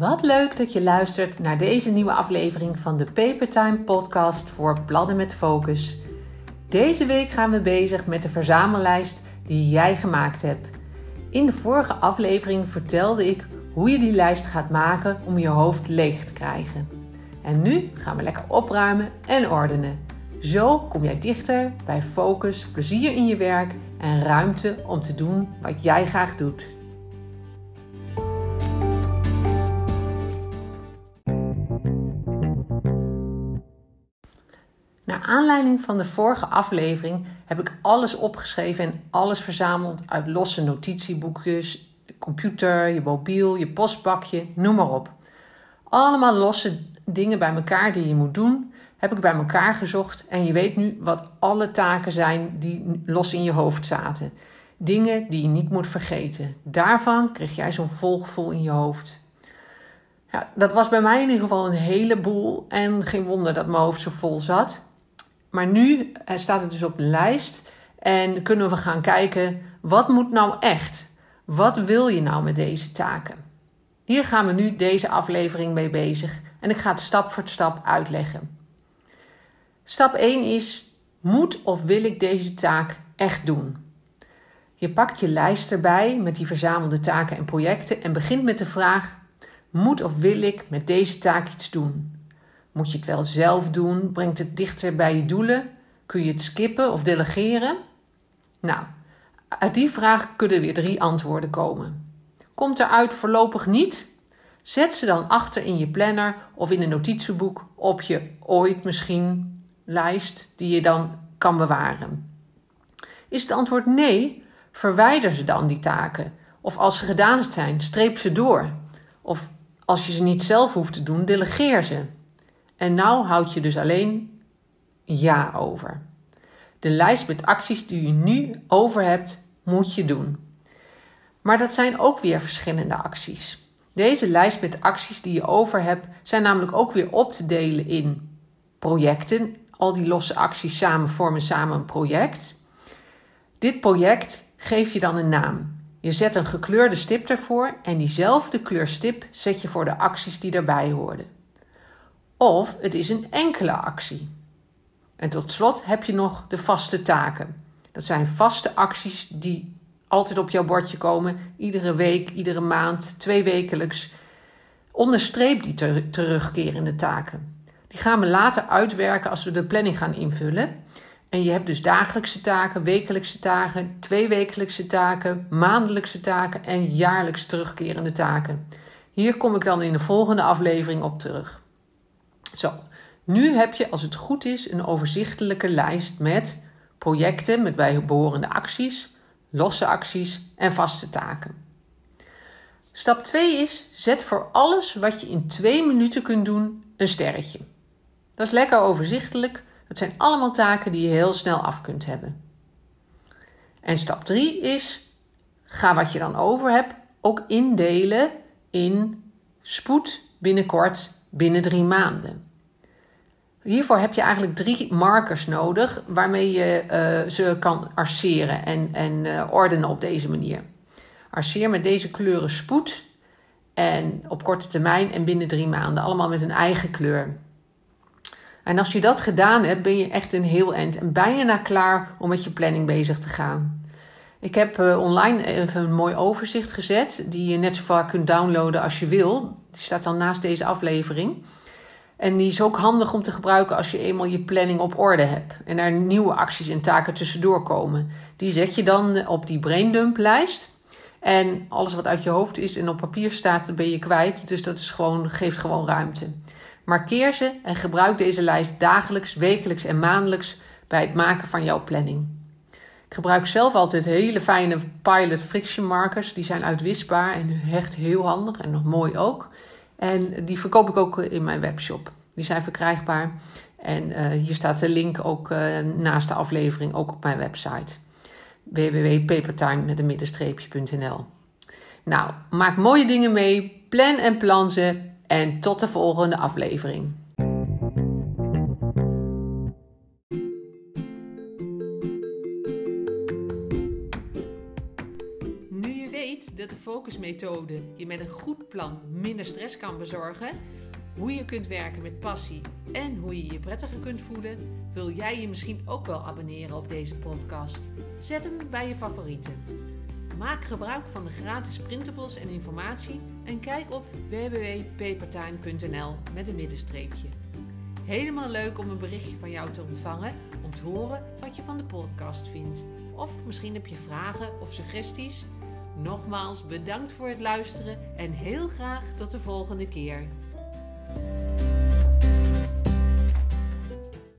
Wat leuk dat je luistert naar deze nieuwe aflevering van de Papertime podcast voor Plannen met Focus. Deze week gaan we bezig met de verzamellijst die jij gemaakt hebt. In de vorige aflevering vertelde ik hoe je die lijst gaat maken om je hoofd leeg te krijgen. En nu gaan we lekker opruimen en ordenen. Zo kom jij dichter bij focus, plezier in je werk en ruimte om te doen wat jij graag doet. Aanleiding van de vorige aflevering heb ik alles opgeschreven en alles verzameld uit losse notitieboekjes, computer, je mobiel, je postbakje, noem maar op. Allemaal losse dingen bij elkaar die je moet doen, heb ik bij elkaar gezocht en je weet nu wat alle taken zijn die los in je hoofd zaten. Dingen die je niet moet vergeten. Daarvan kreeg jij zo'n volgvol in je hoofd. Ja, dat was bij mij in ieder geval een heleboel en geen wonder dat mijn hoofd zo vol zat. Maar nu eh, staat het dus op de lijst en kunnen we gaan kijken wat moet nou echt? Wat wil je nou met deze taken? Hier gaan we nu deze aflevering mee bezig en ik ga het stap voor stap uitleggen. Stap 1 is: moet of wil ik deze taak echt doen? Je pakt je lijst erbij met die verzamelde taken en projecten en begint met de vraag: moet of wil ik met deze taak iets doen? Moet je het wel zelf doen? Brengt het dichter bij je doelen? Kun je het skippen of delegeren? Nou, uit die vraag kunnen weer drie antwoorden komen. Komt eruit voorlopig niet? Zet ze dan achter in je planner of in een notitieboek op je ooit misschien lijst die je dan kan bewaren. Is het antwoord nee? Verwijder ze dan die taken. Of als ze gedaan zijn, streep ze door. Of als je ze niet zelf hoeft te doen, delegeer ze. En nou houd je dus alleen ja over. De lijst met acties die je nu over hebt, moet je doen. Maar dat zijn ook weer verschillende acties. Deze lijst met acties die je over hebt, zijn namelijk ook weer op te delen in projecten. Al die losse acties samen vormen samen een project. Dit project geef je dan een naam. Je zet een gekleurde stip ervoor en diezelfde kleurstip zet je voor de acties die erbij hoorden. Of het is een enkele actie. En tot slot heb je nog de vaste taken. Dat zijn vaste acties die altijd op jouw bordje komen, iedere week, iedere maand, twee wekelijks. Onderstreep die ter terugkerende taken. Die gaan we later uitwerken als we de planning gaan invullen. En je hebt dus dagelijkse taken, wekelijkse taken, tweewekelijkse taken, maandelijkse taken en jaarlijks terugkerende taken. Hier kom ik dan in de volgende aflevering op terug. Zo, nu heb je als het goed is een overzichtelijke lijst met projecten met bijbehorende acties, losse acties en vaste taken. Stap 2 is: zet voor alles wat je in twee minuten kunt doen een sterretje. Dat is lekker overzichtelijk. Het zijn allemaal taken die je heel snel af kunt hebben. En stap 3 is: ga wat je dan over hebt ook indelen in spoed binnenkort binnen drie maanden. Hiervoor heb je eigenlijk drie markers nodig waarmee je uh, ze kan arceren en, en uh, ordenen op deze manier. Arceer met deze kleuren spoed en op korte termijn en binnen drie maanden, allemaal met een eigen kleur. En als je dat gedaan hebt, ben je echt een heel eind en bijna klaar om met je planning bezig te gaan. Ik heb uh, online even een mooi overzicht gezet, die je net zo vaak kunt downloaden als je wil. Die staat dan naast deze aflevering. En die is ook handig om te gebruiken als je eenmaal je planning op orde hebt en er nieuwe acties en taken tussendoor komen. Die zet je dan op die braindump lijst. En alles wat uit je hoofd is en op papier staat, ben je kwijt. Dus dat is gewoon, geeft gewoon ruimte. Markeer ze en gebruik deze lijst dagelijks, wekelijks en maandelijks bij het maken van jouw planning. Ik gebruik zelf altijd hele fijne Pilot Friction markers. Die zijn uitwisbaar en echt heel handig en nog mooi ook. En die verkoop ik ook in mijn webshop. Die zijn verkrijgbaar. En uh, hier staat de link ook uh, naast de aflevering ook op mijn website. www.papertime met een middenstreepje.nl Nou, maak mooie dingen mee. Plan en plan ze. En tot de volgende aflevering. Dat de focusmethode je met een goed plan minder stress kan bezorgen, hoe je kunt werken met passie en hoe je je prettiger kunt voelen, wil jij je misschien ook wel abonneren op deze podcast. Zet hem bij je favorieten. Maak gebruik van de gratis printables en informatie en kijk op www.papertime.nl met een middenstreepje. Helemaal leuk om een berichtje van jou te ontvangen om te horen wat je van de podcast vindt. Of misschien heb je vragen of suggesties. Nogmaals bedankt voor het luisteren en heel graag tot de volgende keer.